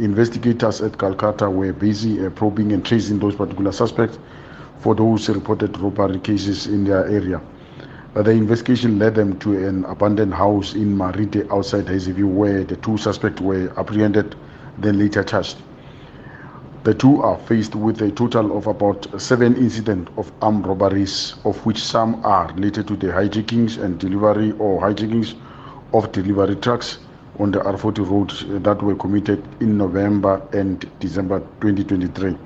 investigators at Calcutta were busy uh, probing and tracing those particular suspects for those reported robbery cases in their area. Uh, the investigation led them to an abandoned house in Marite outside Hazyview where the two suspects were apprehended, then later charged. The two are faced with a total of about seven incidents of armed robberies, of which some are related to the hijackings and delivery or hijackings of delivery trucks on the R40 road that were committed in November and December 2023.